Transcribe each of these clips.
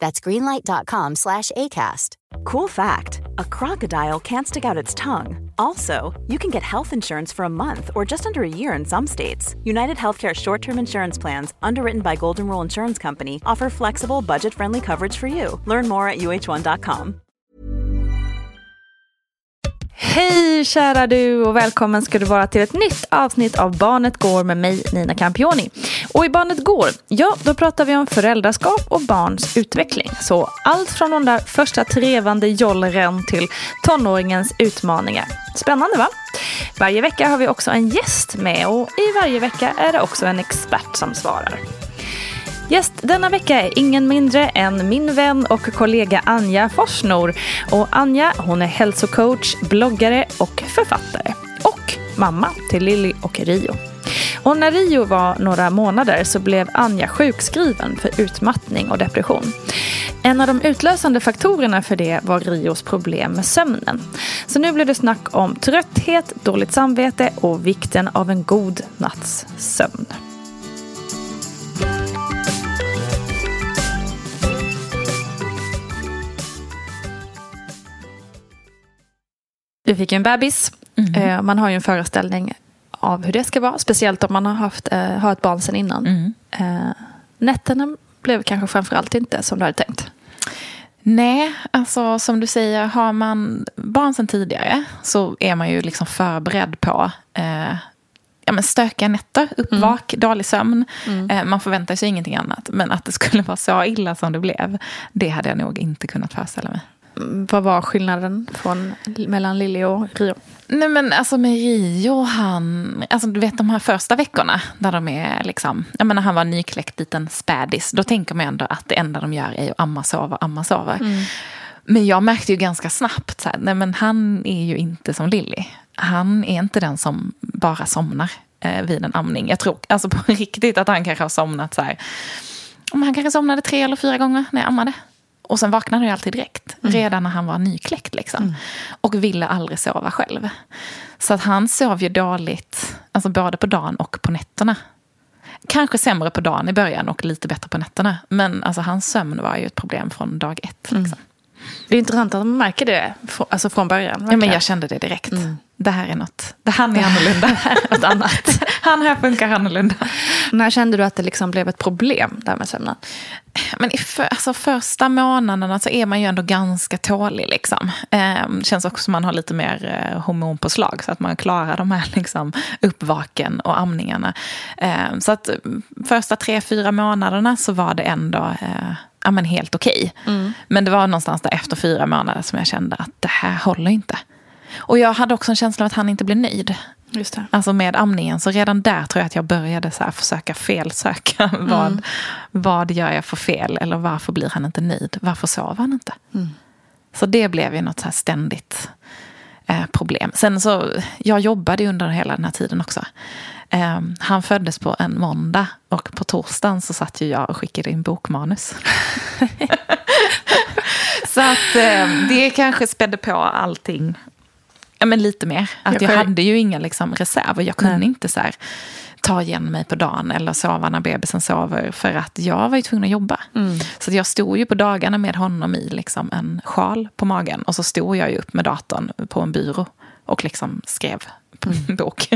That's greenlight.com slash ACAST. Cool fact a crocodile can't stick out its tongue. Also, you can get health insurance for a month or just under a year in some states. United Healthcare short term insurance plans, underwritten by Golden Rule Insurance Company, offer flexible, budget friendly coverage for you. Learn more at uh1.com. Hej kära du och välkommen ska du vara till ett nytt avsnitt av Barnet Går med mig Nina Campioni. Och i Barnet Går, ja då pratar vi om föräldraskap och barns utveckling. Så allt från de där första trevande jollren till tonåringens utmaningar. Spännande va? Varje vecka har vi också en gäst med och i varje vecka är det också en expert som svarar. Gäst denna vecka är ingen mindre än min vän och kollega Anja Forsnor. Och Anja hon är hälsocoach, bloggare och författare. Och mamma till Lilly och Rio. Och när Rio var några månader så blev Anja sjukskriven för utmattning och depression. En av de utlösande faktorerna för det var Rios problem med sömnen. Så nu blev det snack om trötthet, dåligt samvete och vikten av en god natts sömn. Vi fick ju en bebis. Mm. Man har ju en föreställning av hur det ska vara. Speciellt om man har, haft, har ett barn sedan innan. Mm. Nätterna blev kanske framförallt inte som du hade tänkt. Nej, alltså som du säger, har man barn sedan tidigare så är man ju liksom förberedd på eh, ja, men stökiga nätter, uppvak, mm. dålig sömn. Mm. Eh, man förväntar sig ingenting annat. Men att det skulle vara så illa som det blev, det hade jag nog inte kunnat föreställa mig. Vad var skillnaden från, mellan Lilly och Rio? Nej men alltså med Rio, han, alltså du vet de här första veckorna där de är liksom, jag menar han var nykläckt liten spädis, då tänker man ändå att det enda de gör är att amma, sova, amma, sova. Mm. Men jag märkte ju ganska snabbt, så här, nej men han är ju inte som Lilly. Han är inte den som bara somnar eh, vid en amning. Jag tror alltså på riktigt att han kanske har somnat så här, han kanske somnade tre eller fyra gånger när jag ammade. Och sen vaknade jag alltid direkt, mm. redan när han var nykläckt. Liksom. Mm. Och ville aldrig sova själv. Så att han sov ju dåligt, alltså både på dagen och på nätterna. Kanske sämre på dagen i början och lite bättre på nätterna. Men alltså, hans sömn var ju ett problem från dag ett. Liksom. Mm. Det är intressant att man märker det alltså från början. Ja, men jag kände det direkt. Mm. Det här är något. Det han är annorlunda. något annat. Han här funkar annorlunda. När kände du att det liksom blev ett problem där med sömnen? Men i för, alltså första månaderna så är man ju ändå ganska tålig. Liksom. Eh, känns också som man har lite mer eh, hormonpåslag. Så att man klarar de här liksom, uppvaken och amningarna. Eh, så att första tre, fyra månaderna så var det ändå eh, ja, men helt okej. Okay. Mm. Men det var någonstans där efter fyra månader som jag kände att det här håller inte. Och jag hade också en känsla av att han inte blev nöjd. Just det. Alltså med amningen. Så redan där tror jag att jag började så försöka felsöka. Mm. vad, vad gör jag för fel? Eller varför blir han inte nöjd? Varför sover han inte? Mm. Så det blev ju något så ständigt eh, problem. Sen så, jag jobbade under hela den här tiden också. Eh, han föddes på en måndag och på torsdagen så satt ju jag och skickade in bokmanus. Så att eh, det kanske spädde på allting. Ja, men lite mer. Att jag hade ju inga liksom, reserver. Jag kunde Nej. inte så här, ta igen mig på dagen eller sova när bebisen sover. För att jag var ju tvungen att jobba. Mm. Så jag stod ju på dagarna med honom i liksom, en sjal på magen. Och så stod jag ju upp med datorn på en byrå och liksom skrev på min mm. bok.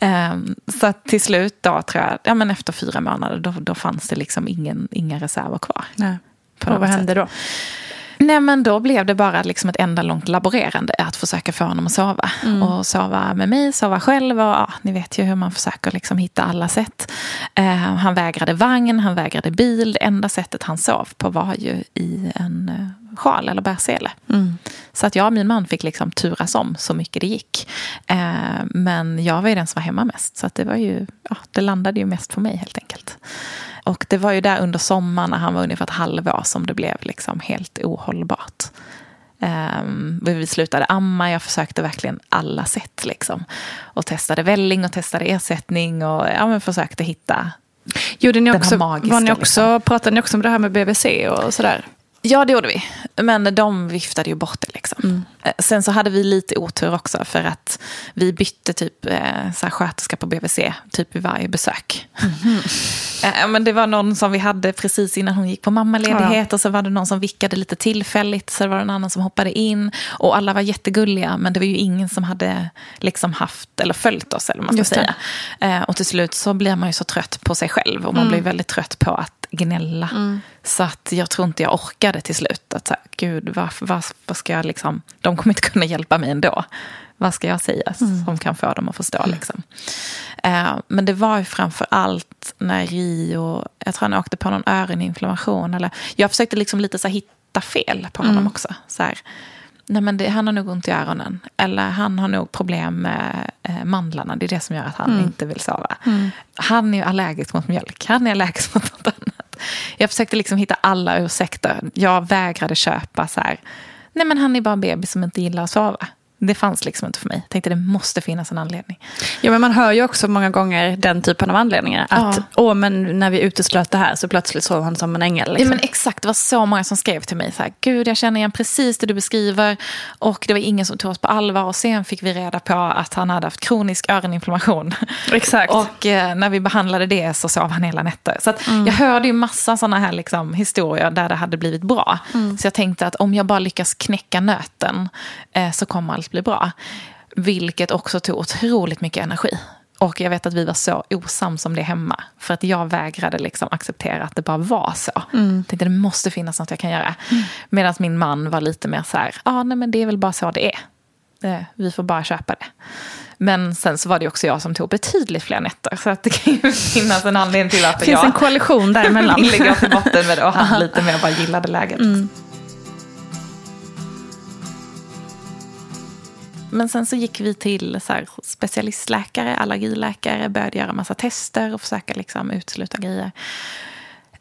um, så till slut då, tror jag, ja, men efter fyra månader, då, då fanns det liksom ingen, inga reserver kvar. Nej. och vad hände då? Nej men då blev det bara liksom ett enda långt laborerande att försöka få honom att sova. Mm. Och sova med mig, sova själv och ja, ni vet ju hur man försöker liksom hitta alla sätt. Uh, han vägrade vagn, han vägrade bil. Det enda sättet han sov på var ju i en uh, sjal eller bärsele. Mm. Så att jag och min man fick liksom turas om så mycket det gick. Uh, men jag var ju den som var hemma mest. Så att det var ju, ja, det landade ju mest på mig helt enkelt. Och det var ju där under sommaren när han var ungefär ett halvår som det blev liksom helt ohållbart. Um, vi slutade amma, jag försökte verkligen alla sätt. Liksom. Och testade välling och testade ersättning och ja, försökte hitta Gjorde ni också, magiska, var ni också, liksom. Pratade ni också om det här med BVC och sådär? Ja, det gjorde vi. Men de viftade ju bort det. Liksom. Mm. Eh, sen så hade vi lite otur också för att vi bytte typ eh, så här, sköterska på BVC typ vid varje besök. Mm. Men det var någon som vi hade precis innan hon gick på mammaledighet ja. och så var det någon som vickade lite tillfälligt så det var en annan som hoppade in. Och alla var jättegulliga men det var ju ingen som hade liksom haft eller följt oss eller man ska säga. och till slut så blir man ju så trött på sig själv och man mm. blir väldigt trött på att gnälla. Mm. Så att jag tror inte jag orkade till slut. Att så här, gud, vad, vad, vad ska jag liksom... De kommer inte kunna hjälpa mig ändå. Vad ska jag säga mm. som kan få dem att förstå? Mm. Liksom. Uh, men det var ju framför allt när Rio, jag tror han åkte på någon öroninflammation. Eller, jag försökte liksom lite så hitta fel på honom mm. också. Så här, nej men det, han har nog ont i öronen. Eller han har nog problem med eh, mandlarna. Det är det som gör att han mm. inte vill sova. Mm. Han är allergisk mot mjölk. Han är allergisk mot något annat. Jag försökte liksom hitta alla ursäkter. Jag vägrade köpa så här. Nej men han är bara en bebis som inte gillar att sova. Det fanns liksom inte för mig. Jag tänkte det måste finnas en anledning. Ja, men man hör ju också många gånger den typen av anledningar. Att ja. Åh, men när vi uteslöt det här så plötsligt sov han som en ängel. Liksom. Ja, men exakt, det var så många som skrev till mig. Så här, Gud, jag känner igen precis det du beskriver. Och det var ingen som tog oss på allvar. Och sen fick vi reda på att han hade haft kronisk öroninflammation. Exakt. och eh, när vi behandlade det så sov han hela nätter. Så mm. jag hörde ju massa sådana här liksom, historier där det hade blivit bra. Mm. Så jag tänkte att om jag bara lyckas knäcka nöten eh, så kommer allt bli bra. Vilket också tog otroligt mycket energi. Och jag vet att vi var så osams om det hemma. För att jag vägrade liksom acceptera att det bara var så. Mm. Jag tänkte det måste finnas något jag kan göra. Mm. Medan min man var lite mer så här, ah, nej men det är väl bara så det är. Eh, vi får bara köpa det. Men sen så var det också jag som tog betydligt fler nätter. Så att det kan ju finnas en anledning till att jag... Det finns en koalition däremellan. gå till botten med det och han lite mer bara gillade läget. Mm. Men sen så gick vi till så specialistläkare, allergiläkare, började göra massa tester och försöka liksom utesluta grejer.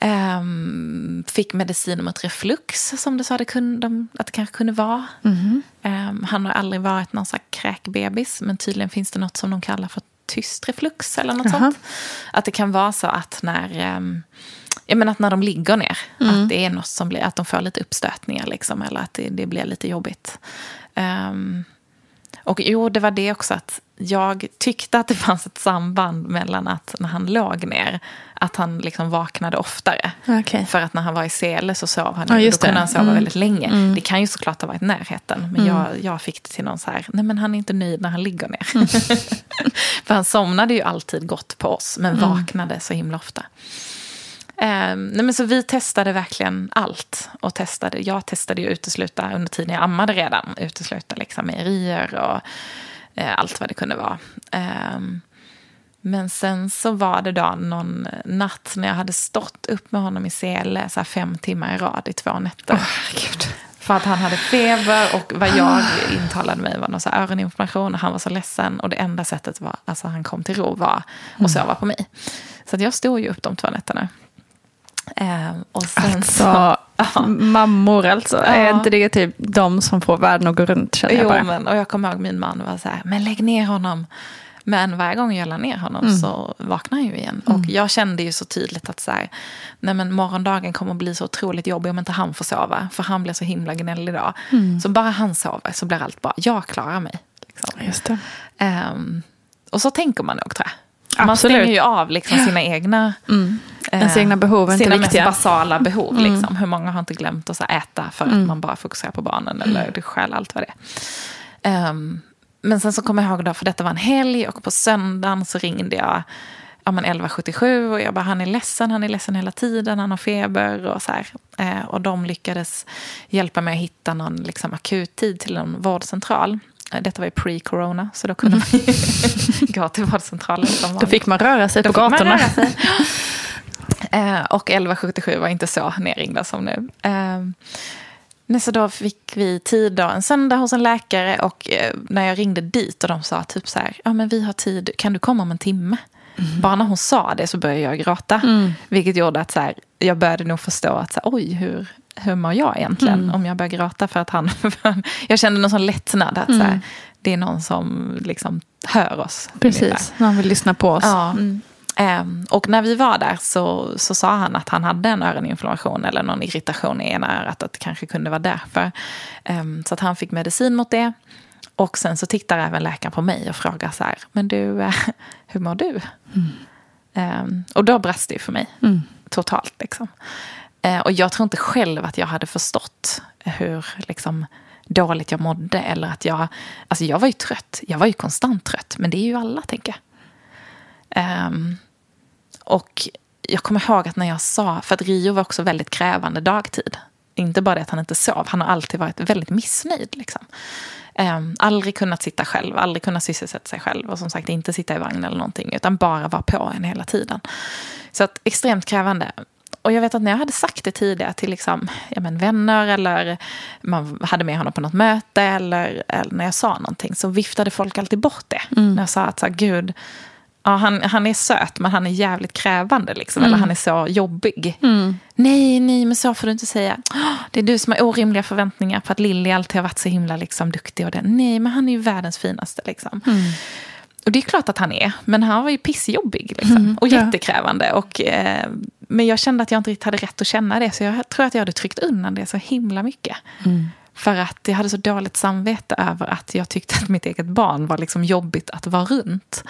Um, fick medicin mot reflux som det sa det kunde, att det kanske kunde vara. Mm. Um, han har aldrig varit någon så kräkbebis men tydligen finns det något som de kallar för tyst reflux eller något uh -huh. sånt. Att det kan vara så att när, um, jag menar att när de ligger ner, mm. att det är något som blir, att de får lite uppstötningar liksom, eller att det, det blir lite jobbigt. Um, och jo, det var det också att jag tyckte att det fanns ett samband mellan att när han låg ner, att han liksom vaknade oftare. Okay. För att när han var i sele så sov han, ja, då kunde han sova mm. väldigt länge. Mm. Det kan ju såklart ha varit närheten, men mm. jag, jag fick det till någon så här, nej men han är inte nöjd när han ligger ner. Mm. För han somnade ju alltid gott på oss, men mm. vaknade så himla ofta. Um, nej men så vi testade verkligen allt. Och testade, jag testade ju utesluta under tiden jag ammade redan. Utesluta liksom mejerier och uh, allt vad det kunde vara. Um, men sen så var det då någon natt när jag hade stått upp med honom i sele så fem timmar i rad i två nätter. Oh, För att han hade feber och vad jag intalade mig var någon så öroninflammation. Och han var så ledsen och det enda sättet var, alltså han kom till ro var att mm. sova på mig. Så jag stod ju upp de två nätterna. Eh, och sen alltså, så, mammor alltså. Ja. Är inte det typ de som får världen att gå runt? Känner jag bara. men, och jag kommer ihåg min man var så här, men lägg ner honom. Men varje gång jag la ner honom Mm. så vaknade han ju igen. Och jag kände ju så tydligt att så här, nej men morgondagen kommer att bli så otroligt jobbig om inte han får sova. För han blir så himla gnällig idag. Mm. Så bara han sover så blir allt bra. Jag klarar mig. Liksom. Just det. Ehm, och så tänker man nog tror jag. Man Absolut. stänger ju av liksom sina egna... Ens eh, egna behov är inte Sina viktiga. mest basala behov. Liksom. Hur många har inte glömt att äta för att man bara fokuserar på barnen. Eller det stjäl allt vad det är. Ehm, men sen så kommer jag ihåg då, för detta var en helg och på söndagen så ringde jag ja, men 1177 och jag bara, han är ledsen, han är ledsen hela tiden, han har feber och så här. Eh, och de lyckades hjälpa mig att hitta någon liksom, akuttid till en vårdcentral. Eh, Detta var ju pre-corona, så då kunde man ju gå till vårdcentralen. som Då fick man röra sig Då på gatorna. röra sig. Eh, och 1177 var inte så nerringda som nu. Eh, nej, så då fick vi tid då, en söndag hos en läkare och eh, när jag ringde dit och de sa typ så här, ja men vi har tid, kan du komma om en timme? Bara när hon sa det så började jag gråta. Vilket gjorde att så här, jag började nog förstå att så här, oj, hur, hur mår jag egentligen? Om jag börjar gråta för att han... jag kände någon sån lättnad. Att så här, det är någon som liksom hör oss. Precis, någon vill lyssna på oss. Ja. Ehm, och när vi var där så, så sa han att han hade en öroninflammation eller någon irritation i ena örat. Att det kanske kunde vara därför. Ehm, så att han fick medicin mot det. Och sen så tittar även läkaren på mig och frågar så här, men du, eh, hur mår du? Ehm, och då brast det ju för mig. Totalt liksom. Eh, och jag tror inte själv att jag hade förstått hur liksom, dåligt jag mådde. Eller att jag, alltså jag var ju trött. Jag var ju konstant trött. Men det är ju alla, tänker jag. Um, och jag kommer ihåg att när jag sa, för att Rio var också väldigt krävande dagtid. Inte bara det att han inte sov, han har alltid varit väldigt missnöjd. Liksom. Um, aldrig kunnat sitta själv, aldrig kunnat sysselsätta sig själv. Och som sagt inte sitta i vagn eller någonting, utan bara vara på en hela tiden. Så att extremt krävande. Och jag vet att när jag hade sagt det tidigare till liksom, ja, men vänner eller man hade med honom på något möte eller, eller när jag sa någonting så viftade folk alltid bort det. När jag sa att så här, gud, ja, han, han är söt men han är jävligt krävande. Liksom, Eller han är så jobbig. Nej, nej, men så får du inte säga. "Åh, Det är du som har orimliga förväntningar på att Lilly alltid har varit så himla liksom, duktig. Och det. Nej, men han är ju världens finaste. Liksom. Och det är klart att han är, men han var ju pissjobbig. Liksom, och ja. jättekrävande. Och, eh, men jag kände att jag inte riktigt hade rätt att känna det. Så jag tror att jag hade tryckt undan det så himla mycket. För att jag hade så dåligt samvete över att jag tyckte att mitt eget barn var liksom jobbigt att vara runt.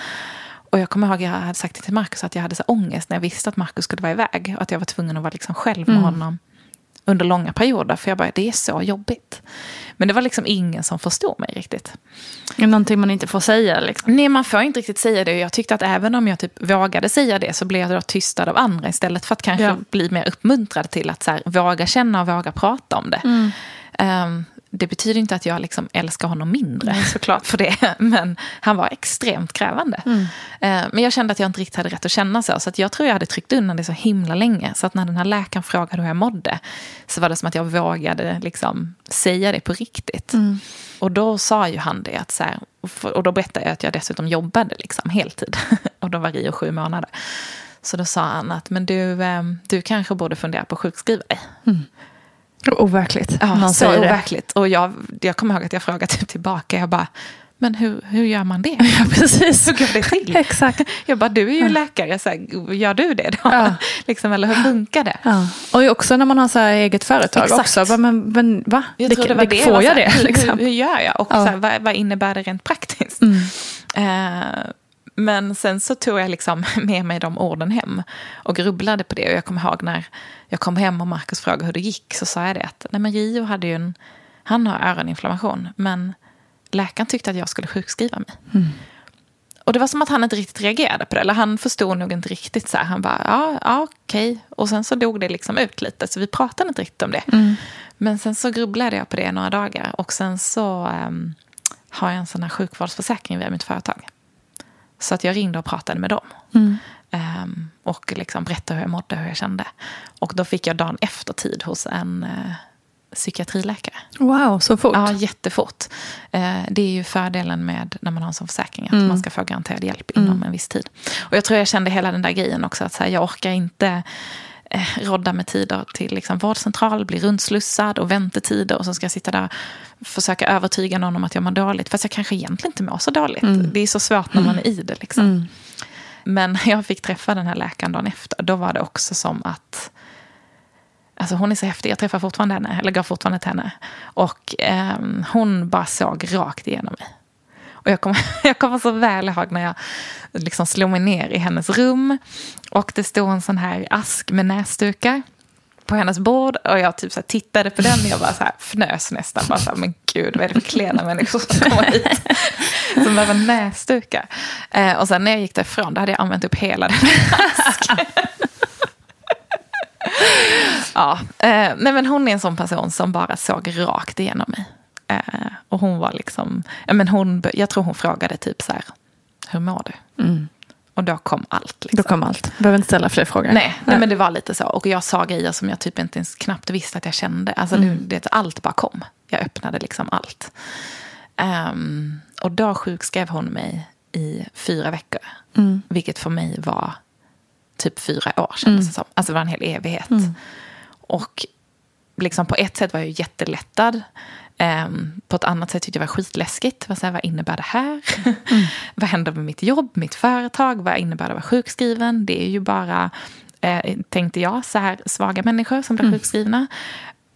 Och jag kommer ihåg att jag hade sagt till Markus att jag hade så ångest när jag visste att Markus skulle vara iväg. Och att jag var tvungen att vara liksom själv med honom under långa perioder. För jag bara, det är så jobbigt. Men det var liksom ingen som förstod mig riktigt. Någonting man inte får säga. Liksom. Nej, man får inte riktigt säga det. Jag tyckte att även om jag typ vågade säga det så blev jag då tystad av andra istället för att kanske Ja. bli mer uppmuntrad till att så här, våga känna och våga prata om det. Ehm, det betyder inte att jag liksom älskar honom mindre såklart för det. Men han var extremt krävande. Eh, men jag kände att jag inte riktigt hade rätt att känna så. Så jag tror jag hade tryckt undan det så himla länge. Så att när den här läkaren frågade hur jag mådde så var det som att jag vågade liksom säga det på riktigt. Och då sa ju han det att så här, och då berättade jag att jag dessutom jobbade liksom heltid. och då var Rio sju månader. Så då sa han att men du, eh, du kanske borde fundera på att sjukskriva dig. Overkligt. Ja, någon så säger det. overkligt. Och jag, jag kommer ihåg att jag frågade typ tillbaka. Jag bara, men hur, hur gör man det? Ja, precis. Hur går det till? Exakt. Jag bara, du är ju läkare, så här, gör du det då? Ja. liksom, eller hur funkar det? Ja. Och också när man har så här eget företag Exakt. också. Bara, Men, men va? Jag tror det var det. Får jag här, det? Hur, Liksom? hur, hur gör jag? Och Ja. så här, vad, vad innebär det rent praktiskt? Eh, men sen så tog jag liksom med mig de orden hem och grubblade på det. Och jag kommer ihåg när jag kom hem och Markus frågade hur det gick så sa jag det att nej men Rio hade ju en, han har öroninflammation men läkaren tyckte att jag skulle sjukskriva mig. Och det var som att han inte riktigt reagerade på det. Eller han förstod nog inte riktigt. Så här. Han bara, ja, ja okej. Och sen så dog det liksom ut lite. Så vi pratade inte riktigt om det. Men sen så grubblade jag på det några dagar. Och sen så ehm, har jag en sån här sjukvårdsförsäkring via mitt företag. Så att jag ringde och pratade med dem. Ehm, och liksom berättade hur jag mådde, hur jag kände. Och då fick jag dagen efter tid hos en eh, psykiatriläkare. Wow, så fort. Ja, jättefort. Eh, det är ju fördelen med när man har en sån försäkring. Att man ska få garanterad hjälp inom en viss tid. Och jag tror jag kände hela den där grejen också. Att så här, jag orkar inte rodda med tider till liksom vårdcentral, bli rundslussad och väntetider och så ska jag sitta där och försöka övertyga någon om att jag mår dåligt. Fast jag kanske egentligen inte mår så dåligt. Mm. Det är så svårt när man är i det. Liksom. Mm. Men jag fick träffa den här läkaren dagen efter, då var det också som att Alltså hon är så häftig. Jag träffar fortfarande henne, eller går fortfarande till henne. Och eh, hon bara såg rakt igenom mig. Och jag kommer, jag kommer så väl ihåg när jag liksom slog mig ner i hennes rum. Och det stod en sån här ask med näsdukar på hennes bord. Och jag typ så tittade på den och jag bara så här fnös nästan. Bara så här, men gud, vad är det för klena människor som kommer hit? Som behöver näsdukar. Eh, och sen när jag gick därifrån, då hade jag använt upp hela den asken. ja, eh, nej men hon är en sån person som bara såg rakt igenom mig. Eh, och hon var liksom, ja, men hon, jag tror hon frågade typ så här, hur mår du? Mm. Och då kom allt. Liksom. Då kom allt. Behöver inte ställa fler frågor. Nej, nej. nej, men det var lite så. Och jag sa grejer som jag typ inte ens knappt visste att jag kände. Alltså mm. det, allt bara kom. Jag öppnade liksom allt. Um, och då sjukskrev hon mig i fyra veckor. Mm. Vilket för mig var typ fyra år kändes mm. det som. Alltså det var en hel evighet. Mm. Och liksom på ett sätt var jag jättelättad. Um, på ett annat sätt tyckte jag det var skitläskigt. Vad, så här, vad innebär det här? Mm. vad händer med mitt jobb, mitt företag? Vad innebär det att vara sjukskriven? Det är ju bara, eh, tänkte jag, så här svaga människor som blir mm. sjukskrivna.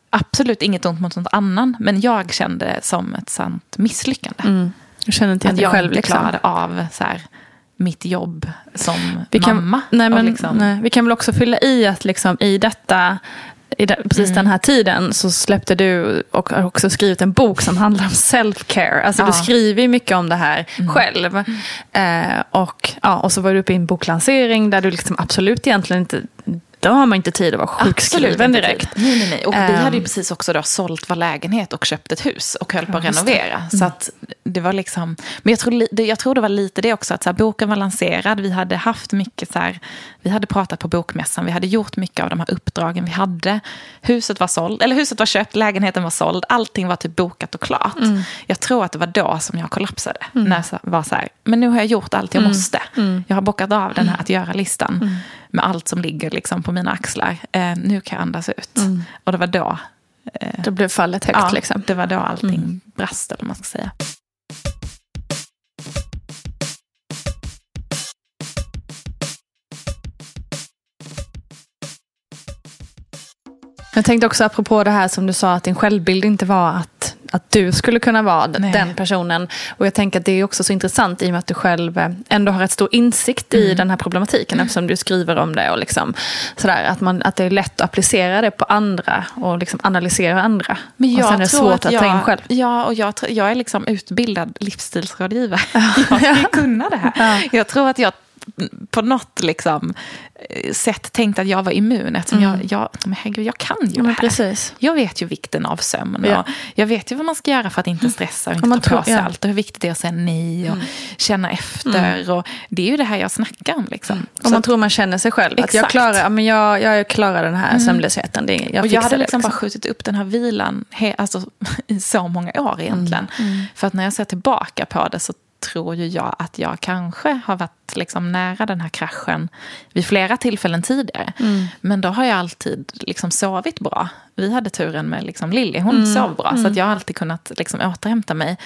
Absolut inget ont mot något annan, men jag kände det som ett sant misslyckande. Mm. Jag känner inte att jag själv. Liksom. klarade av så här, mitt jobb som vi kan, mamma. Nej, men, liksom. nej, vi kan väl också fylla i att liksom, i detta precis mm. den här tiden så släppte du och har också skrivit en bok som handlar om self-care. Alltså ja. du skriver ju mycket om det här mm. själv. Mm. Eh, och, ja, och så var du uppe i en boklansering där du liksom absolut egentligen inte då har man inte tid att vara sjukskriven direkt. Nej, nej, nej. Och vi hade ju ehm. precis också då sålt vår lägenhet och köpt ett hus och höll på att renovera. Mm. Så att det var liksom, men jag tror, jag tror det var lite det också, att så här, boken var lanserad. Vi hade haft mycket så här, vi hade pratat på bokmässan, vi hade gjort mycket av de här uppdragen vi hade. Huset var såld, eller huset var köpt, lägenheten var såld, allting var typ bokat och klart. Mm. Jag tror att det var då som jag kollapsade. Mm. När jag var så här, men nu har jag gjort allt jag mm. måste. Mm. Jag har bockat av den här att göra-listan mm. Med allt som ligger liksom på mina axlar. Eh, nu kan jag andas ut. Och det var då eh, då blev fallet högt. Ja, liksom. det var då allting brast, eller man ska säga. Jag tänkte också apropå det här som du sa att din självbild inte var att, att du skulle kunna vara Nej. den personen. Och jag tänker att det är också så intressant i och med att du själv eh, ändå har ett stor insikt mm. i den här problematiken mm. eftersom du skriver om det. Och liksom, sådär, att, man, att det är lätt att applicera det på andra och liksom analysera andra. Men jag och sen är det svårt att, att jag, ta in själv. Ja, och jag, jag är liksom utbildad livsstilsrådgivare. jag ska kunna det här. Ja. Jag tror att jag på något liksom, eh, sätt tänkt att jag var immun. Eftersom mm. jag, jag, men herregud, jag kan ju ja, det här. Precis. Jag vet ju vikten av sömn. Ja. jag vet ju vad man ska göra för att inte stressa och inte ta på sig ja. allt. Och hur viktigt det är att säga nej och mm. känna efter. Mm. Och det är ju det här jag snackar om. Liksom. Mm. Om man tror man känner sig själv. Exakt. Att jag klarar, men jag, jag klarar den här mm. sömnlösheten. Det, jag, och jag hade liksom, liksom bara skjutit upp den här vilan he, alltså, i så många år egentligen. Mm. Mm. För att när jag ser tillbaka på det så tror ju jag att jag kanske har varit liksom nära den här kraschen vid flera tillfällen tidigare. Mm. Men då har jag alltid liksom sovit bra. Vi hade turen med liksom Lilly, hon mm. sov bra. Mm. Så att jag har alltid kunnat liksom återhämta mig.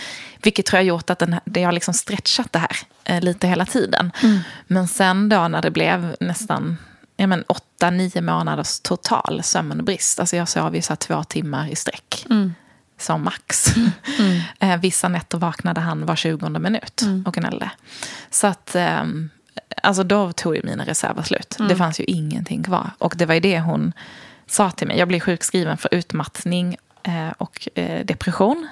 Vilket tror jag gjort att den här, det har liksom stretchat det här eh, lite hela tiden. Mm. Men sen då när det blev nästan ja, men, åtta, nio månaders total sömnbrist. Alltså jag sov ju så två timmar i sträck. Mm som max. Mm. Mm. Eh, vissa nätter vaknade han var 20 minut mm. och gnällde. Så att, eh, alltså då tog ju mina reserver slut. Mm. Det fanns ju ingenting kvar. Och det var ju det hon sa till mig. Jag blev sjukskriven för utmattning eh, och eh, depression.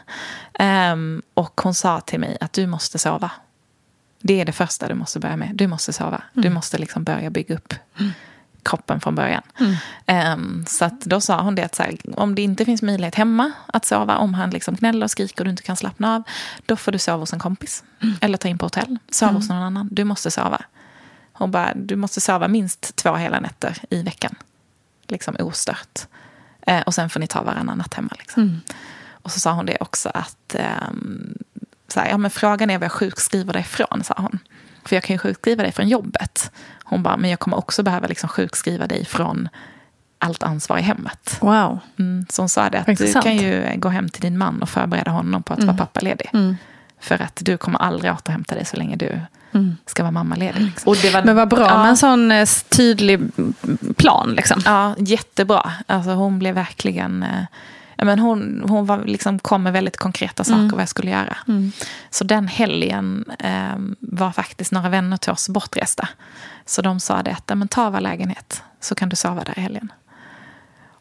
Ehm, och hon sa till mig att du måste sova. Det är det första du måste börja med. Du måste sova. Du måste liksom börja bygga upp kroppen från början. Mm. Um, så då sa hon det att här, om det inte finns möjlighet hemma att sova, om han liksom gnäller och skriker och du inte kan slappna av, då får du sova hos en kompis. Mm. Eller ta in på hotell, sova mm. hos någon annan. Du måste sova. Hon bara, du måste sova minst två hela nätter i veckan. Liksom ostört. Uh, och sen får ni ta varannan natt hemma. Liksom. Mm. Och så sa hon det också att um, så här, ja, men frågan är vad jag sjukskriver dig ifrån, sa hon. För jag kan ju sjukskriva dig från jobbet. Hon bara, men jag kommer också behöva liksom sjukskriva dig från allt ansvar i hemmet. Wow. Mm, så hon sa det att Intressant. du kan ju gå hem till din man och förbereda honom på att vara pappaledig. För att du kommer aldrig återhämta dig så länge du ska vara mammaledig. Liksom. Och det var, Men vad bra ja, med en sån eh, tydlig plan. Liksom. Ja, jättebra. Alltså hon blev verkligen... Men hon hon var, liksom, kom med väldigt konkreta saker vad jag skulle göra. Så den helgen eh, var faktiskt några vänner till oss bortresta. Så de sa det att "Ja, men ta vår lägenhet så kan du sova där i helgen.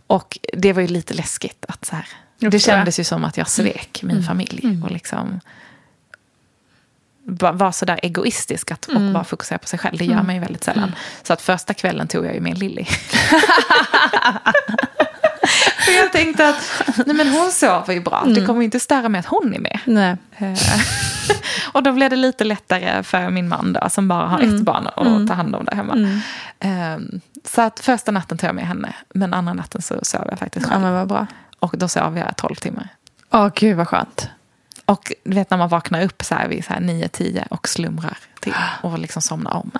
Och det var ju lite läskigt. att så här, Det kändes ju som att jag svek min familj. Och liksom va- var så där egoistisk att, och bara fokusera på sig själv. Det gör man ju väldigt sällan. Så att första kvällen tog jag ju med Lilly. För jag tänkte att nej men hon sover ju bra. Det kommer inte störa mig att hon är med. Nej. Eh, och då blev det lite lättare för min man då, som bara har ett barn att ta hand om där hemma. Eh, Så att första natten tog jag med henne, men andra natten så sov jag faktiskt Ja, själv. men vad bra. Och då sov jag 12 timmar. Åh, gud vad skönt. Och du vet när man vaknar upp så här vid så här 9-10 och slumrar till och liksom somnar om.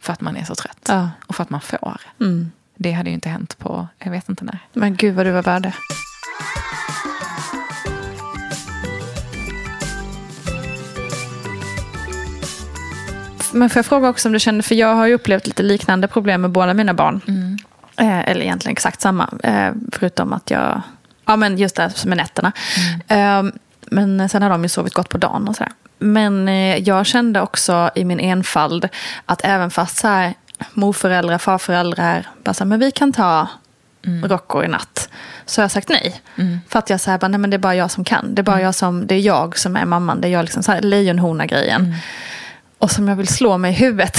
För att man är så trött. Ja. Och för att man får. Det hade ju inte hänt på, jag vet inte när. Men gud vad du var värd det. Men får jag fråga också om du kände, för jag har ju upplevt lite liknande problem med båda mina barn. Eh, eller egentligen exakt samma, eh, förutom att jag, ja men just det här med nätterna. Eh, men sen har de ju sovit gott på dagen och sådär. Men eh, jag kände också i min enfald att även fast så här, morföräldrar, farföräldrar, bara så här, men vi kan ta Rocco i natt. Så har jag sagt nej. För att jag säger bara, nej men det är bara jag som kan. Det är bara jag som, det är jag som är mamman. Det är jag liksom så här lejonhona-grejen. Och som jag vill slå mig i huvudet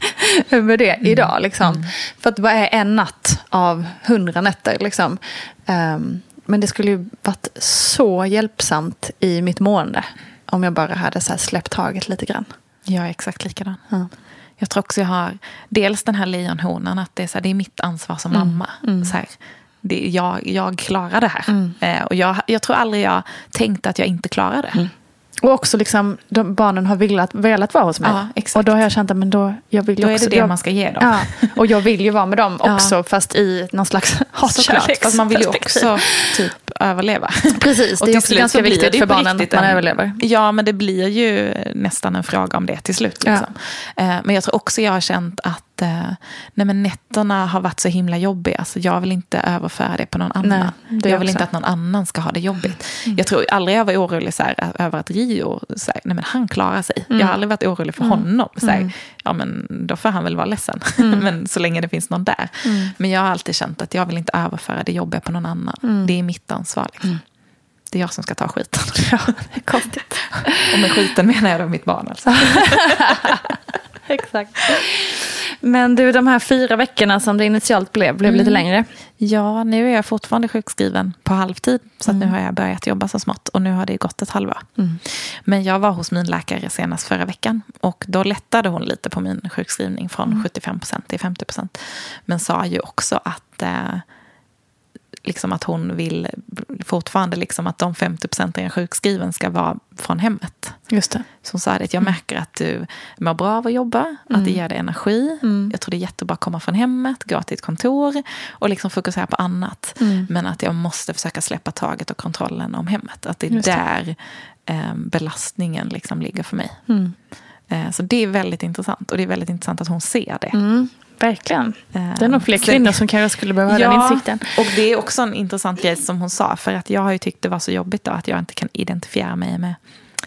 över det idag. Liksom. För att vad är en natt av hundra nätter? Liksom. Ehm, men det skulle ju varit så hjälpsamt i mitt mående. Om jag bara hade så släppt taget lite grann. Jag är exakt likadan. Ja. Jag tror också jag har dels den här lejonhonan, att det är, så här, det är mitt ansvar som mamma. Så här, det, jag, jag klarar det här. Eh, och jag, jag tror aldrig jag tänkte att jag inte klarar det. Och också liksom, de, barnen har velat, velat vara hos mig. Ja. Och då har jag känt att men då, jag vill Då är också, det det jag, man ska ge dem. Ja, och jag vill ju vara med dem Ja. också, fast i någon slags Såklart, fast man vill ju också typ överleva. Precis, det är också ganska viktigt för barnen att man en- överlever. Ja, men det blir ju nästan en fråga om det till slut. Liksom. Eh, Men jag tror också jag har känt att eh, nej, men nätterna har varit så himla jobbiga. Så jag vill inte överföra det på någon annan. det jag vill också. inte att någon annan ska ha det jobbigt. Jag tror aldrig jag var orolig så här, över att Rio, så här, nej men han klarar sig. Jag har aldrig varit orolig för honom. Så här, Ja men då får han väl vara ledsen. men så länge det finns någon där. Men jag har alltid känt att jag vill inte överföra det jobbiga på någon annan. Det är mitt ansvar. Liksom. Det är jag som ska ta skiten. Ja, det är konstigt. Och med skiten menar jag då mitt barn alltså. Exakt. Men du, de här fyra veckorna som det initialt blev, blev lite längre. Ja, nu är jag fortfarande sjukskriven på halvtid. Så att nu har jag börjat jobba så smått och nu har det gått ett halvår. Men jag var hos min läkare senast förra veckan. Och då lättade hon lite på min sjukskrivning från 75% till 50%. Men sa ju också att, eh, liksom att hon vill fortfarande liksom att de 50% är sjukskriven ska vara från hemmet. Just det. Så hon sa att jag märker att du mår bra av att jobba, att det ger dig energi. Jag tror det är jättebra att komma från hemmet, gå till ett kontor och liksom fokusera på annat. Men att jag måste försöka släppa taget och kontrollen om hemmet. Att det är Just där eh, belastningen liksom ligger för mig. Eh, så det är väldigt intressant. Och det är väldigt intressant att hon ser det. Mm, verkligen. Det är nog fler sen- kvinnor som kanske skulle behöva ha den insikten. och det är också en intressant grej som hon sa. För att jag har ju tyckt det var så jobbigt då, att jag inte kan identifiera mig med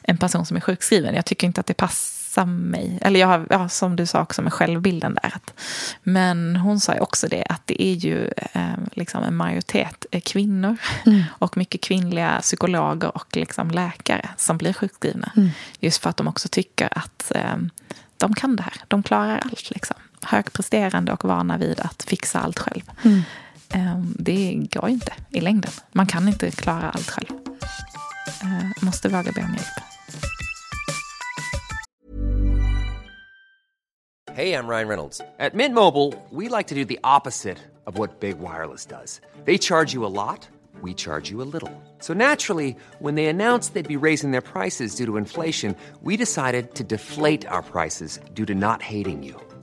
en person som är sjukskriven. Jag tycker inte att det passar mig. Eller jag har, ja, som du sa också med självbilden där. Men hon sa ju också det, att det är ju eh, liksom en majoritet eh, kvinnor. Och mycket kvinnliga psykologer och liksom läkare som blir sjukskrivna. Just för att de också tycker att eh, de kan det här. De klarar allt. Liksom. Högpresterande och vana vid att fixa allt själv. Eh, Det går ju inte i längden. Man kan inte klara allt själv. Eh, Måste våga be om hjälp. Hey, I'm Ryan Reynolds. At Mint Mobile, we like to do the opposite of what Big Wireless does. They charge you a lot, we charge you a little. So naturally, when they announced they'd be raising their prices due to inflation, we decided to deflate our prices due to not hating you.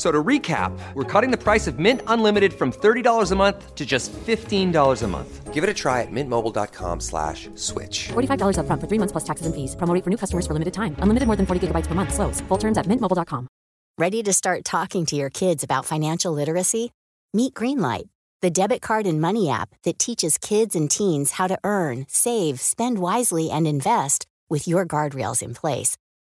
F- So to recap, we're cutting the price of Mint Unlimited from $30 a month to just $15 a month. Give it a try at mintmobile.com slash switch. $45 upfront for three months plus taxes and fees. Promo for new customers for limited time. Unlimited more than 40 gigabytes per month. Slows. Full terms at mintmobile.com. Ready to start talking to your kids about financial literacy? Meet Greenlight, the debit card and money app that teaches kids and teens how to earn, save, spend wisely, and invest with your guardrails in place.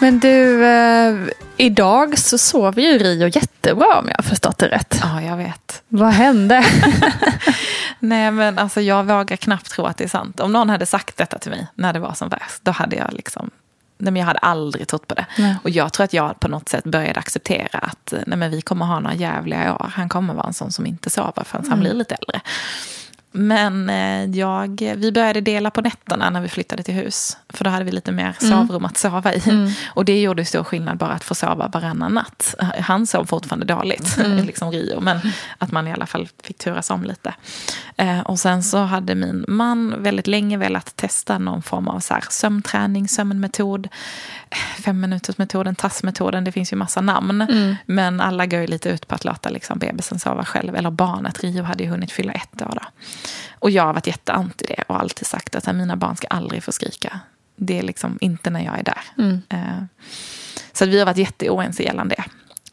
Men du, eh, idag så sover ju Rio jättebra om jag har förstått det rätt. Ja, jag vet. Vad hände? Nej, men alltså jag vågar knappt tro att det är sant. Om någon hade sagt detta till mig när det var som värst, då hade jag liksom... Nej, men jag hade aldrig trott på det. Nej. Och jag tror att jag på något sätt började acceptera att nej, men vi kommer ha några jävliga år. Han kommer vara en sån som inte sover förrän han blir lite äldre. Men eh, jag, vi började dela på nätterna när vi flyttade till hus. För då hade vi lite mer sovrum att sova i. Och det gjorde stor skillnad bara att få sova varannan natt. Han sov fortfarande dåligt, liksom Rio. Men att man i alla fall fick turas om lite. Eh, och sen så hade min man väldigt länge velat testa någon form av så här, sömnträning, sömnmetod. Femminutersmetoden, tassmetoden, det finns ju massa namn. Men alla går ju lite ut på att låta liksom, bebisen sova själv. Eller barnet, Rio hade ju hunnit fylla ett år då. Och jag har varit jätteanti det och alltid sagt att mina barn ska aldrig få skrika. Det är liksom inte när jag är där. Eh, Så vi har varit jätteoense gällande det.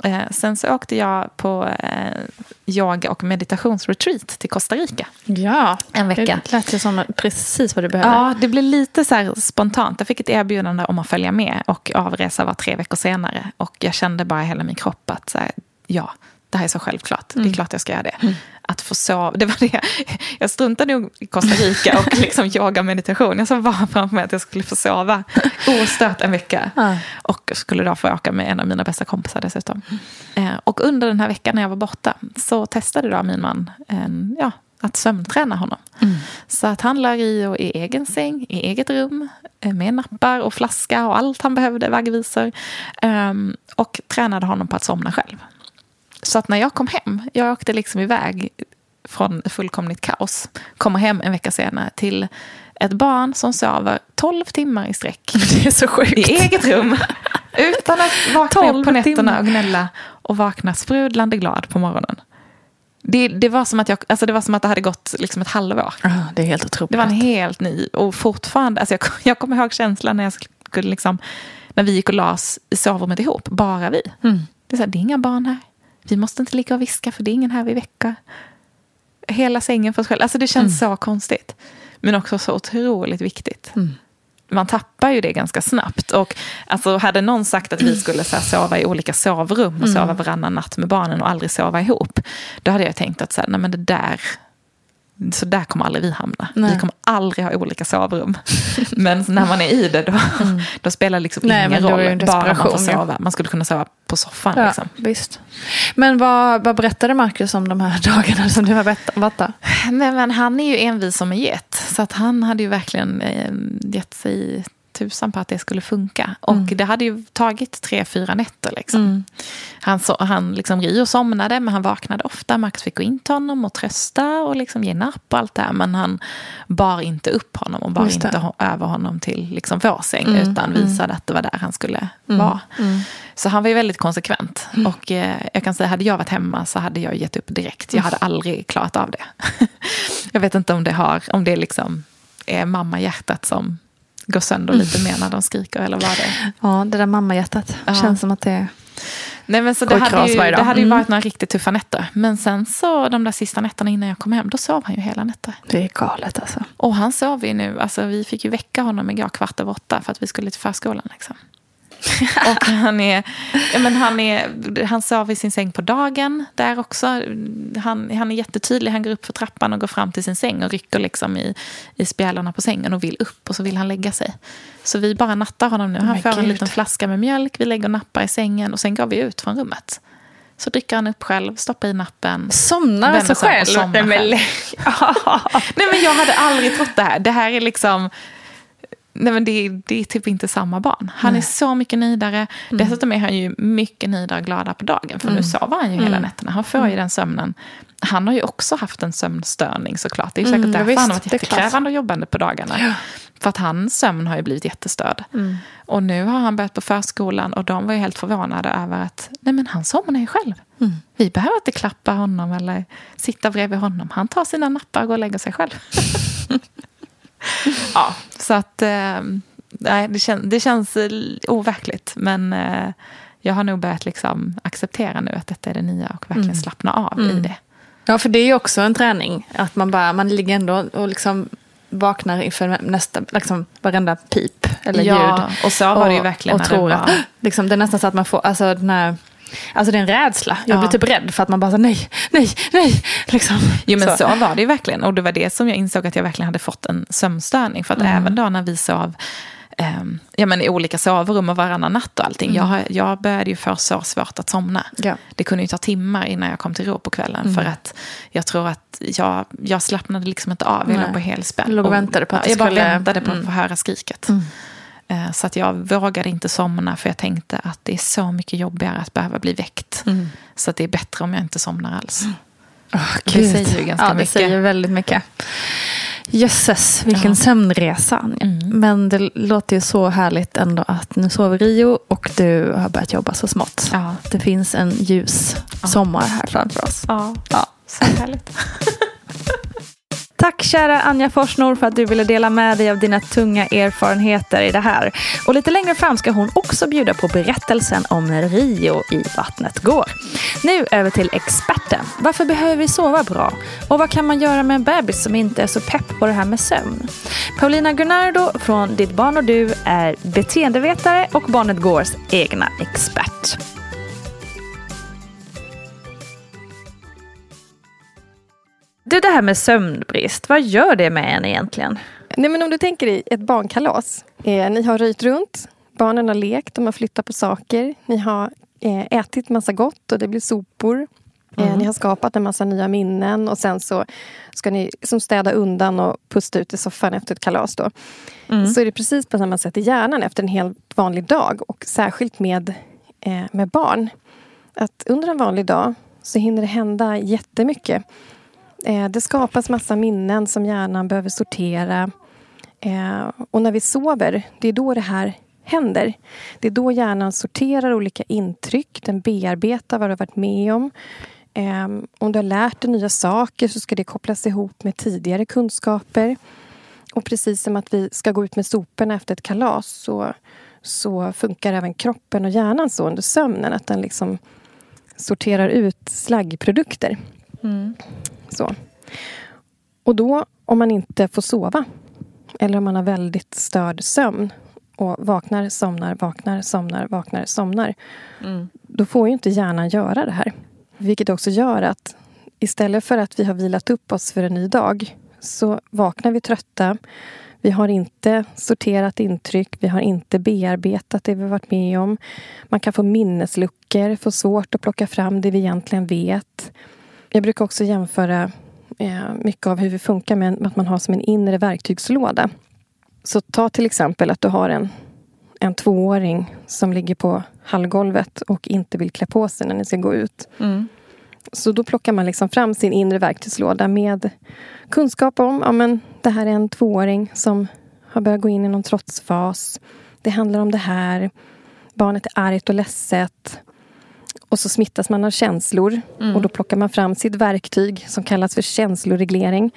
Eh, Sen så åkte jag på eh, yoga och meditationsretreat till Costa Rica. ja, En vecka. Det lät ju som precis vad du behövde. Ja, det blev lite så här spontant. Jag fick ett erbjudande om att följa med och avresa var tre veckor senare. Och jag kände bara i hela min kropp att så här, ja, det här är så självklart. Det är klart jag ska göra det. Att få sova, det var det. Jag struntade nog i Costa Rica och liksom yoga meditation. Jag såg bara framför mig att jag skulle få sova ostört en vecka. Ja. Och skulle då få åka med en av mina bästa kompisar dessutom. Eh, Och under den här veckan när jag var borta så testade då min man en, ja, att sömnträna honom. Så att han la Rio i egen säng, i eget rum, eh, med nappar och flaska och allt han behövde, vaggvisor. Ehm, Och tränade honom på att somna själv. Så att när jag kom hem, jag åkte liksom iväg från fullkomligt kaos, kommer hem en vecka senare till ett barn som sover 12 timmar i sträck. Det är så sjukt. I eget rum. Utan att vakna 12 upp på nätterna timmar. och gnälla. Och vakna sprudlande glad på morgonen. Det, det, var som att jag, alltså det var som att det hade gått liksom ett halvår. Det är helt otroligt. Det var en helt ny. Och fortfarande, alltså jag, jag kommer ihåg känslan när jag skulle liksom, när vi gick och las i sovrummet ihop, bara vi. Det, är så här, det är inga barn här. Vi måste inte ligga och viska för det är ingen här vi väcker. Hela sängen för oss själva. Alltså det känns så konstigt. Men också så otroligt viktigt. Man tappar ju det ganska snabbt. Och alltså, hade någon sagt att vi skulle så här, sova i olika sovrum och sova varannan natt med barnen och aldrig sova ihop. Då hade jag tänkt att så här, nej, men det där så där kommer aldrig vi hamna. Nej. Vi kommer aldrig ha olika sovrum. Men när man är i det, då, då spelar det liksom Nej, ingen roll. Bara man får sova. Man skulle kunna sova på soffan. Ja, Liksom. visst. Men vad, vad berättade Marcus om de här dagarna som du har varit där? Nej, men han är ju envis som en get. Så att han hade ju verkligen eh, gett sig tusan på att det skulle funka. Och det hade ju tagit tre, fyra nätter. Liksom. Han, so han liksom Rio somnade, men han vaknade ofta. Max fick gå in till honom och trösta och liksom ge napp och allt det här. Men han bar inte upp honom och bar inte ho- över honom till liksom vår säng. Utan visade att det var där han skulle vara. Så han var ju väldigt konsekvent. Och eh, jag kan säga, hade jag varit hemma så hade jag gett upp direkt. Jag hade aldrig klarat av det. jag vet inte om det har, om det liksom är mammahjärtat som går sönder lite mer när de skriker eller vad det är. Ja, det där mammahjärtat. Ja. Känns som att det... Nej, men så det hade, ju, det hade ju Mm. varit några riktigt tuffa nätter. Men sen så de där sista nätterna innan jag kom hem, då sov han ju hela nätter. Det är galet alltså. Och han sov ju nu, alltså vi fick ju väcka honom igår kvart över åtta för att vi skulle till förskolan. Liksom. och han är, ja, men han är, han sov i sin säng på dagen där också. Han, han är jättetydlig, han går upp för trappan och går fram till sin säng och rycker liksom i, i spjälorna på sängen och vill upp och så vill han lägga sig. Så vi bara nattar honom nu. Han Men får en liten flaska med mjölk, vi lägger och nappar i sängen och sen går vi ut från rummet. Så dricker han upp själv, stoppar i nappen. Somnar alltså om och själv? somnar Nej, men- Nej men jag hade aldrig trott det här. Det här är liksom... Nej men det, är- det är typ inte samma barn. Han är så mycket nöjdare. Dessutom är han ju mycket nöjdare och gladare på dagen. För nu sover han ju hela nätterna. Han får ju den sömnen. Han har ju också haft en sömnstörning såklart. Det är säkert Mm, ja, därför visst, han har varit jättekrävande och jobbande på dagarna. För att hans sömn har ju blivit jättestörd. Och nu har han börjat på förskolan och de var ju helt förvånade över att nej men han somnar ju själv. Vi behöver inte klappa honom eller sitta bredvid honom. Han tar sina nappar och går och lägger sig själv. ja, så att eh, nej, det, kän, det känns overkligt. Men eh, jag har nog börjat liksom acceptera nu att detta är det nya och verkligen slappna av i det. Ja, för det är ju också en träning. Att man bara, man ligger ändå och liksom vaknar inför nästa, liksom varenda pip eller Ja, ljud. och så var det ju verkligen och det tror att, liksom, Det är nästan så att man får, alltså den här, alltså det är en rädsla. Jag Ja. blir typ rädd för att man bara så, nej, nej, nej. Liksom. Jo men så. var det ju verkligen. Och det var det som jag insåg att jag verkligen hade fått en sömnstörning. För att även då när vi sov ehm, ja, men i olika sovrum och varannan natt och allting. Jag, har- jag började ju få så svårt att somna. Ja. Det kunde ju ta timmar innan jag kom till ro på kvällen. För att jag tror att jag, jag slappnade liksom inte av. Jag Nej. låg på helspänn. Du låg och väntade på att det Jag bara skulle- väntade på att Mm. få höra skriket. Eh, Så att jag vågade inte somna för jag tänkte att det är så mycket jobbigare att behöva bli väckt. Så att det är bättre om jag inte somnar alls. Det Gud. säger ju ganska ja, det mycket. säger väldigt mycket. Jösses, vilken sömnresa. Anja. Mm. Men det låter ju så härligt ändå att nu sover Rio och du har börjat jobba så smått. Ja. Det finns en ljus sommar här framför oss. Ja, Ja. så härligt. Tack kära Anja Forsnor för att du ville dela med dig av dina tunga erfarenheter i det här. Och lite längre fram ska hon också bjuda på berättelsen om när Rio i vattnet går. Nu över till experten. Varför behöver vi sova bra? Och vad kan man göra med en bebis som inte är så pepp på det här med sömn? Paulina Gunnardo från Ditt barn och du är beteendevetare och Barnet Gårs egna expert. Du, det här med sömnbrist, vad gör det med en egentligen? Nej, men om du tänker dig ett barnkalas. Eh, ni har röjt runt, barnen har lekt, de har flyttat på saker. Ni har eh, ätit massa gott och det blir sopor. Eh, ni har skapat en massa nya minnen och sen så ska ni som städa undan och pusta ut i soffan efter ett kalas. Då. Så är det precis på samma sätt i hjärnan efter en helt vanlig dag och särskilt med, eh, med barn. Att under en vanlig dag så hinner det hända jättemycket. Eh, det skapas massa minnen som hjärnan behöver sortera. Eh, och när vi sover, det är då det här händer. Det är då hjärnan sorterar olika intryck. Den bearbetar vad du har varit med om. Eh, om du har lärt dig nya saker så ska det kopplas ihop med tidigare kunskaper. Och precis som att vi ska gå ut med soporna efter ett kalas så, så funkar även kroppen och hjärnan så under sömnen. Att den liksom sorterar ut slaggprodukter. Mm. Så. Och då, om man inte får sova eller om man har väldigt störd sömn och vaknar, somnar, vaknar, somnar, vaknar, somnar. Då får ju inte hjärnan göra det här. Vilket också gör att istället för att vi har vilat upp oss för en ny dag så vaknar vi trötta. Vi har inte sorterat intryck, vi har inte bearbetat det vi varit med om. Man kan få minnesluckor, få svårt att plocka fram det vi egentligen vet. Jag brukar också jämföra eh, mycket av hur vi funkar med att man har som en inre verktygslåda. Så ta till exempel att du har en, en tvååring som ligger på hallgolvet och inte vill klä på sig när ni ska gå ut. Mm. Så då plockar man liksom fram sin inre verktygslåda med kunskap om ja, men det här är en tvååring som har börjat gå in i någon trotsfas. Det handlar om det här. Barnet är argt och ledset. Och så smittas man av känslor. Mm. Och då plockar man fram sitt verktyg som kallas för känsloreglering.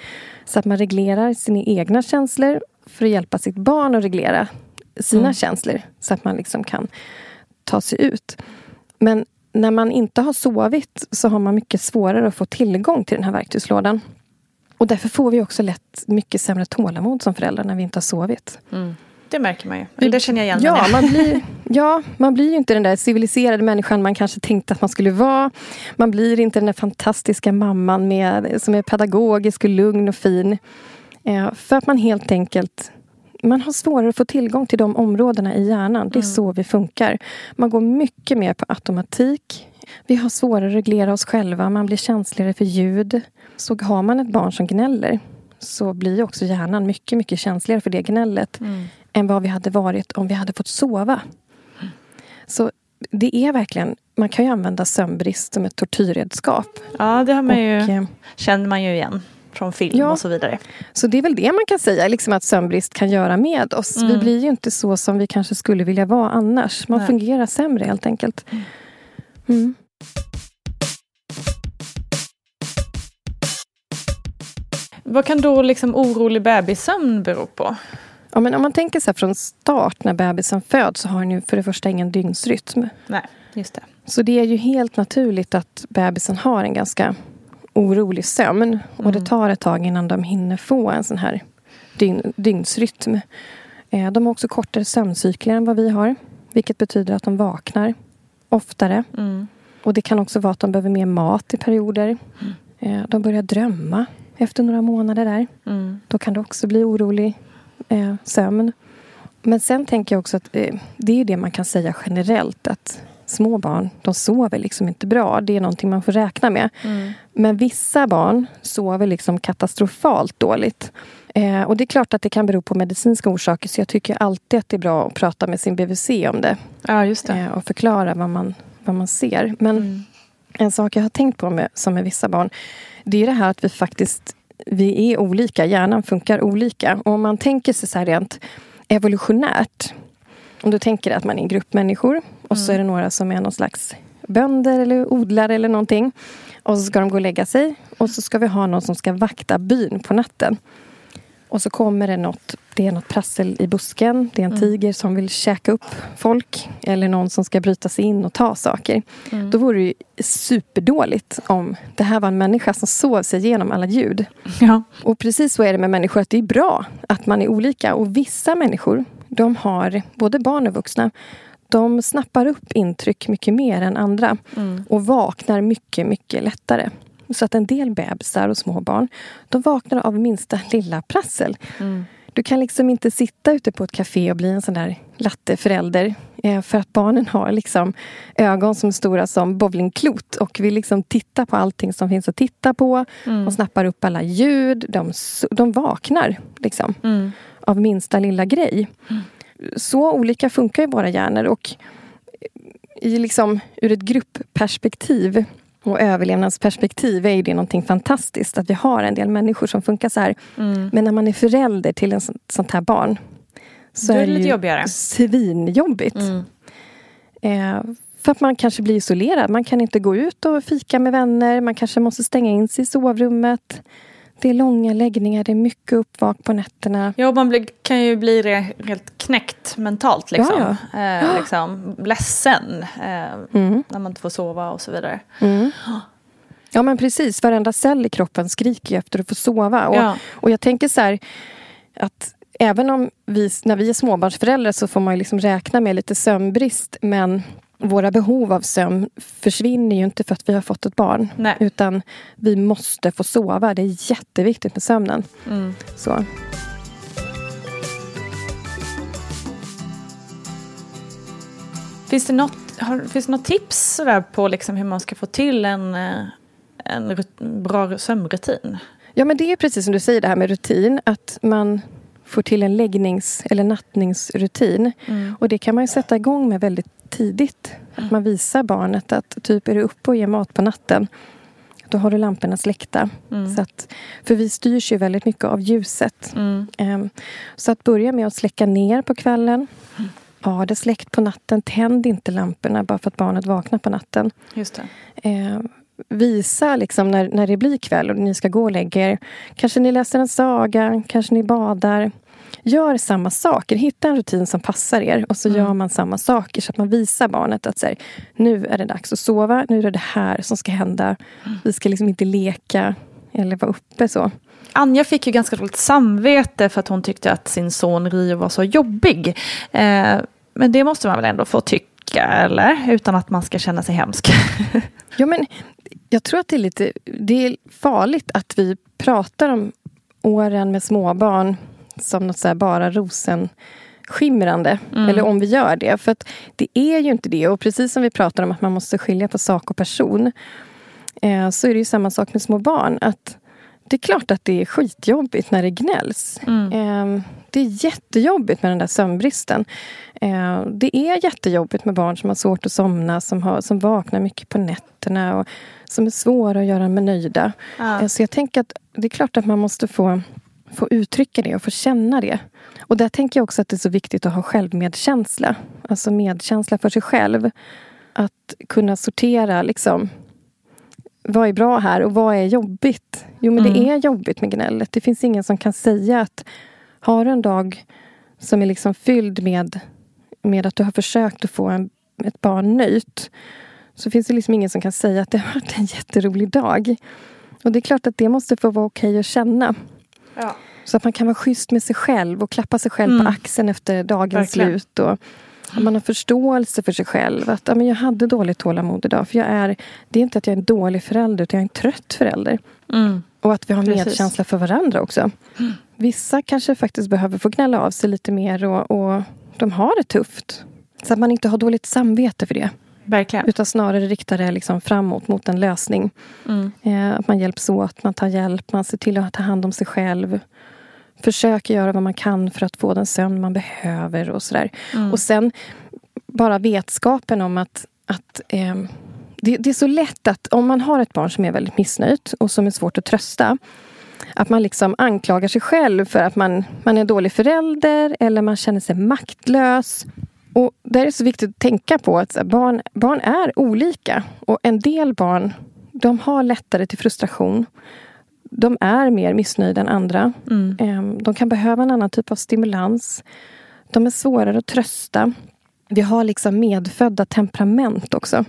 Så att man reglerar sina egna känslor för att hjälpa sitt barn att reglera sina Mm. känslor. Så att man liksom kan ta sig ut. Men när man inte har sovit så har man mycket svårare att få tillgång till den här verktygslådan. Och därför får vi också lätt mycket sämre tålamod som föräldrar när vi inte har sovit. Det märker man ju. Det känner jag igen. Ja man, blir, ja, man blir ju inte den där civiliserade människan man kanske tänkte att man skulle vara. Man blir inte den där fantastiska mamman med, som är pedagogisk och lugn och fin. Eh, för att man helt enkelt man har svårare att få tillgång till de områdena i hjärnan. Det är så vi funkar. Man går mycket mer på automatik. Vi har svårare att reglera oss själva. Man blir känsligare för ljud. Så har man ett barn som gnäller så blir också hjärnan mycket, mycket känsligare för det gnället än vad vi hade varit om vi hade fått sova. Så det är verkligen, man kan ju använda sömnbrist som ett tortyrredskap. Ja, det har man ju, Och, eh, känner man ju igen från film Ja. och så vidare. Så det är väl det man kan säga, liksom att sömnbrist kan göra med oss. Vi blir ju inte så som vi kanske skulle vilja vara annars. Man Nej. fungerar sämre helt enkelt. Mm. Vad kan då liksom orolig bebissömn bero på? Ja, men om man tänker här från start när bebisen föds så har den ju för det första ingen dygnsrytm. Nej, just det. Så det är ju helt naturligt att bebisen har en ganska orolig sömn. Och det tar ett tag innan de hinner få en sån här dygn, dygnsrytm. Eh, De har också kortare sömncykler än vad vi har. Vilket betyder att de vaknar oftare. Mm. Och det kan också vara att de behöver mer mat i perioder. Eh, De börjar drömma efter några månader där. Mm. Då kan det också bli orolig eh, sömn. Men sen tänker jag också att eh, det är det man kan säga generellt att små barn, de sover liksom inte bra. Det är någonting man får räkna med. Men vissa barn sover liksom katastrofalt dåligt. Eh, och det är klart att det kan bero på medicinska orsaker så jag tycker alltid att det är bra att prata med sin BVC om det. Ja, just det. Eh, och förklara vad man, vad man ser. Men en sak jag har tänkt på med, som med vissa barn det är det här att vi faktiskt vi är olika. Hjärnan funkar olika. Och om man tänker sig så här rent evolutionärt. Om du tänker att man är en grupp människor och så är det några som är någon slags bönder eller odlare eller någonting. Och så ska de gå och lägga sig. Och så ska vi ha någon som ska vakta byn på natten. Och så kommer det något, det är något prassel i busken. Det är en tiger som vill käka upp folk. Eller någon som ska bryta sig in och ta saker. Då vore det ju superdåligt om det här var en människa som sov sig igenom alla ljud. Ja. Och precis så är det med människor, att det är bra att man är olika. Och vissa människor, de har, både barn och vuxna, de snappar upp intryck mycket mer än andra. Och vaknar mycket, mycket lättare. Så att en del bebisar och små barn, de vaknar av minsta lilla prassel. Du kan liksom inte sitta ute på ett café och bli en sån där latteförälder. Eh, för att barnen har liksom ögon som är stora som bowlingklot och vill liksom titta på allting som finns att titta på. De snappar upp alla ljud. De, de vaknar liksom av minsta lilla grej. Så olika funkar ju våra hjärnor. Och i liksom, ur ett gruppperspektiv och överlevnadsperspektiv är ju det någonting fantastiskt. Att vi har en del människor som funkar så här. Men när man är förälder till en sånt, här barn så Då är är det det lite ju jobbigare. svinjobbigt. Eh, för att man kanske blir isolerad. Man kan inte gå ut och fika med vänner. Man kanske måste stänga in sig i sovrummet. Det är långa läggningar, det är mycket uppvak på nätterna. Ja, man blir, kan ju bli re, helt knäckt mentalt. Liksom. Ja, Eh, liksom ledsen eh, Mm. när man inte får sova och så vidare. Ja men precis, varenda cell i kroppen skriker efter att få sova. Och, Ja. och jag tänker så här att även om vi, när vi är småbarnsföräldrar så får man liksom räkna med lite sömnbrist. Men våra behov av sömn försvinner ju inte för att vi har fått ett barn. Nej. Utan vi måste få sova. Det är jätteviktigt med sömnen. Mm. Så. Finns det något, har, finns det något tips sådär på liksom hur man ska få till en, eh, en bra sömnrutin? Ja, men det är precis som du säger det här med rutin. Att man får till en läggnings eller nattningsrutin. Och det kan man sätta igång med väldigt tidigt. Att man visar barnet att typ är du uppe och ger mat på natten då har du lamporna släckta. Så att, för vi styrs ju väldigt mycket av ljuset. Ehm, så att börja med att släcka ner på kvällen. Ha det släckt på natten. Tänd inte lamporna bara för att barnet vaknar på natten. Just. Eh, visa liksom när, när det blir kväll och ni ska gå och lägga er. Kanske ni läser en saga, kanske ni badar. Gör samma saker. Hitta en rutin som passar er och så gör man samma saker så att man visar barnet att så här, nu är det dags att sova. Nu är det det här som ska hända. Vi ska liksom inte leka eller vara uppe så. Anja fick ju ganska dåligt samvete för att hon tyckte att sin son Rio var så jobbig. Eh, men det måste man väl ändå få tycka, eller? Utan att man ska känna sig hemsk. Ja, men jag tror att det är lite det är farligt att vi pratar om åren med småbarn som något så bara rosenskimrande. Eller om vi gör det. För att det är ju inte det. Och precis som vi pratar om att man måste skilja på sak och person. Eh, så är det ju samma sak med små barn. Att det är klart att det är skitjobbigt när det gnälls. Eh, det är jättejobbigt med den där sömnbristen. Eh, det är jättejobbigt med barn som har svårt att somna, som, har, som vaknar mycket på nätterna och som är svåra att göra med nöjda. Eh, så jag tänker att det är klart att man måste få, få uttrycka det och få känna det. Och där tänker jag också att det är så viktigt att ha självmedkänsla. Alltså medkänsla för sig själv. Att kunna sortera liksom vad är bra här och vad är jobbigt? Jo, men det är jobbigt med gnället. Det finns ingen som kan säga att har du en dag som är liksom fylld med, med att du har försökt att få en, ett barn nöjt så finns det liksom ingen som kan säga att det har varit en jätterolig dag. Och det är klart att det måste få vara okej att känna. Ja. Så att man kan vara schysst med sig själv och klappa sig själv på axeln efter dagens Verkligen. slut. Och att man har förståelse för sig själv. Att ja, men jag hade dåligt tålamod idag. För jag är, det är inte att jag är en dålig förälder, utan jag är en trött förälder. Och att vi har Precis. medkänsla för varandra också. Vissa kanske faktiskt behöver få gnälla av sig lite mer och, och de har det tufft. Så att man inte har dåligt samvete för det. Verkligen. Utan snarare riktar det liksom framåt mot en lösning. Eh, att man hjälps åt, man tar hjälp, man ser till att ta hand om sig själv. Försöker göra vad man kan för att få den sömn man behöver och sådär. Och sen bara vetskapen om att, att eh, det, det är så lätt att om man har ett barn som är väldigt missnöjt och som är svårt att trösta. Att man liksom anklagar sig själv för att man, man är en dålig förälder eller man känner sig maktlös. Och där är det så viktigt att tänka på att barn, barn är olika. Och en del barn de har lättare till frustration. De är mer missnöjda än andra. Ehm, De kan behöva en annan typ av stimulans. De är svårare att trösta. Vi har liksom medfödda temperament också.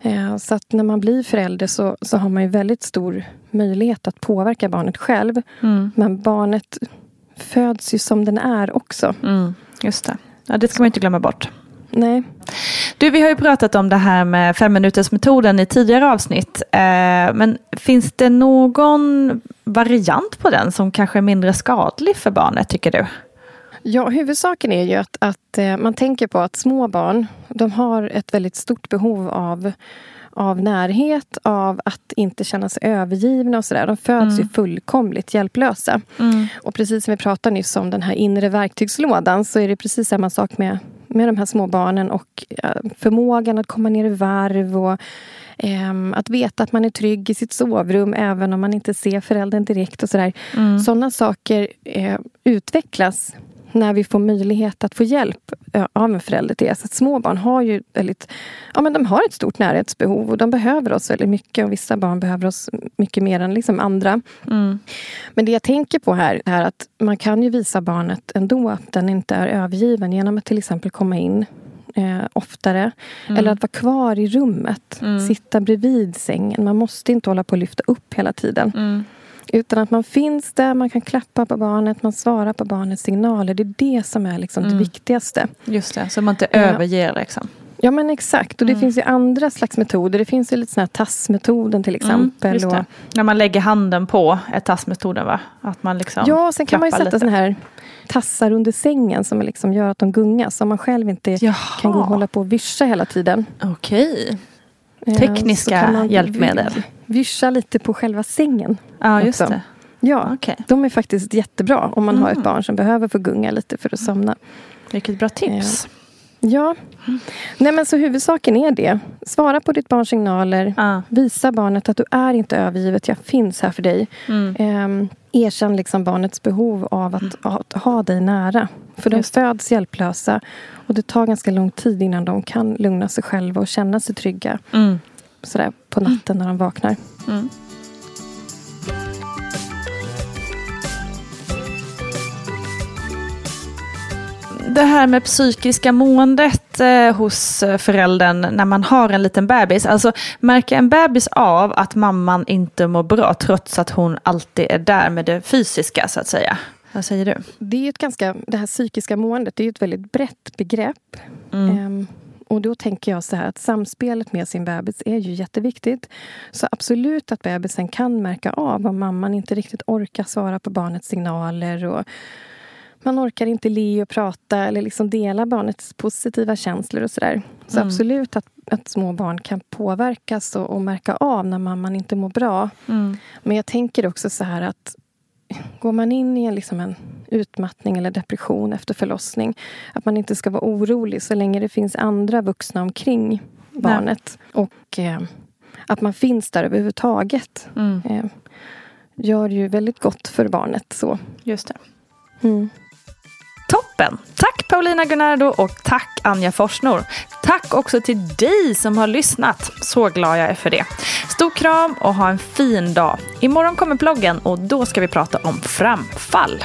Eh, Så att när man blir förälder så, så har man ju väldigt stor möjlighet att påverka barnet själv. Men barnet föds ju som den är också. Mm, just det. Ja, det ska man inte glömma bort. Nej. Du, vi har ju pratat om det här med femminutersmetoden i tidigare avsnitt. Eh, men finns det någon variant på den som kanske är mindre skadlig för barnet, tycker du? Ja, huvudsaken är ju att, att eh, man tänker på att små barn de har ett väldigt stort behov av, av närhet, av att inte känna sig övergivna och sådär. De föds ju fullkomligt hjälplösa. Och precis som vi pratade nyss om den här inre verktygslådan så är det precis samma sak med, med de här små barnen och eh, förmågan att komma ner i varv och ehm, att veta att man är trygg i sitt sovrum även om man inte ser föräldern direkt och sådär. Sådana saker eh, utvecklas när vi får möjlighet att få hjälp eh, av en förälder till att små barn har ju väldigt, ja, men de har ett stort närhetsbehov och de behöver oss väldigt mycket. Och vissa barn behöver oss mycket mer än liksom andra. Men det jag tänker på här är att man kan ju visa barnet ändå att den inte är övergiven genom att till exempel komma in eh, oftare. Eller att vara kvar i rummet. Sitta bredvid sängen. Man måste inte hålla på och lyfta upp hela tiden. Utan att man finns där, man kan klappa på barnet, man svarar på barnets signaler. Det är det som är liksom det viktigaste. Just det, så man inte Ja. överger liksom. Ja men exakt. Och det finns ju andra slags metoder. Det finns ju lite sån här tassmetoden till exempel. just det. och, När man lägger handen på är tassmetoden va? Att man liksom ja, sen kan man ju sätta lite. här tassar under sängen som liksom gör att de gungas. Så man själv inte Jaha. kan gå och hålla på och vischa hela tiden. Okej. Eh, Tekniska man hjälpmedel. Vischa lite på själva sängen. Ja, just också. det. Ja, Okej. de är faktiskt jättebra om man har Mm. ett barn som behöver få gunga lite för att somna. Vilket bra tips. Ja, nej men så huvudsaken är det. Svara på ditt barns signaler. Ja. Visa barnet att du är inte övergivet. Jag finns här för dig. Mm. Ehm, erkänn liksom barnets behov av att, att ha dig nära. För de föds hjälplösa. Och det tar ganska lång tid innan de kan lugna sig själva och känna sig trygga. Mm. Sådär på natten när de vaknar. Mm. Det här med psykiska måendet eh, hos eh, föräldern när man har en liten bebis. Alltså märker en bebis av att mamman inte mår bra trots att hon alltid är där med det fysiska så att säga? Vad säger du? Det är ett ganska, det här psykiska måendet det är ett väldigt brett begrepp. Ehm, och då tänker jag så här att samspelet med sin bebis är ju jätteviktigt. Så absolut att bebisen kan märka av om mamman inte riktigt orkar svara på barnets signaler. Och man orkar inte le och prata eller liksom dela barnets positiva känslor och sådär. Så Mm. absolut att, att små barn kan påverkas och, och märka av när mamman inte mår bra. Men jag tänker också så här att går man in i en, liksom en utmattning eller depression efter förlossning att man inte ska vara orolig så länge det finns andra vuxna omkring barnet. Och eh, att man finns där överhuvudtaget Mm. eh, gör ju väldigt gott för barnet. så. Just det. Mm. Toppen! Tack Paulina Gunnardo och tack Anja Forsnor. Tack också till dig som har lyssnat. Så glad jag är för det. Stor kram och ha en fin dag. Imorgon kommer bloggen och då ska vi prata om framfall.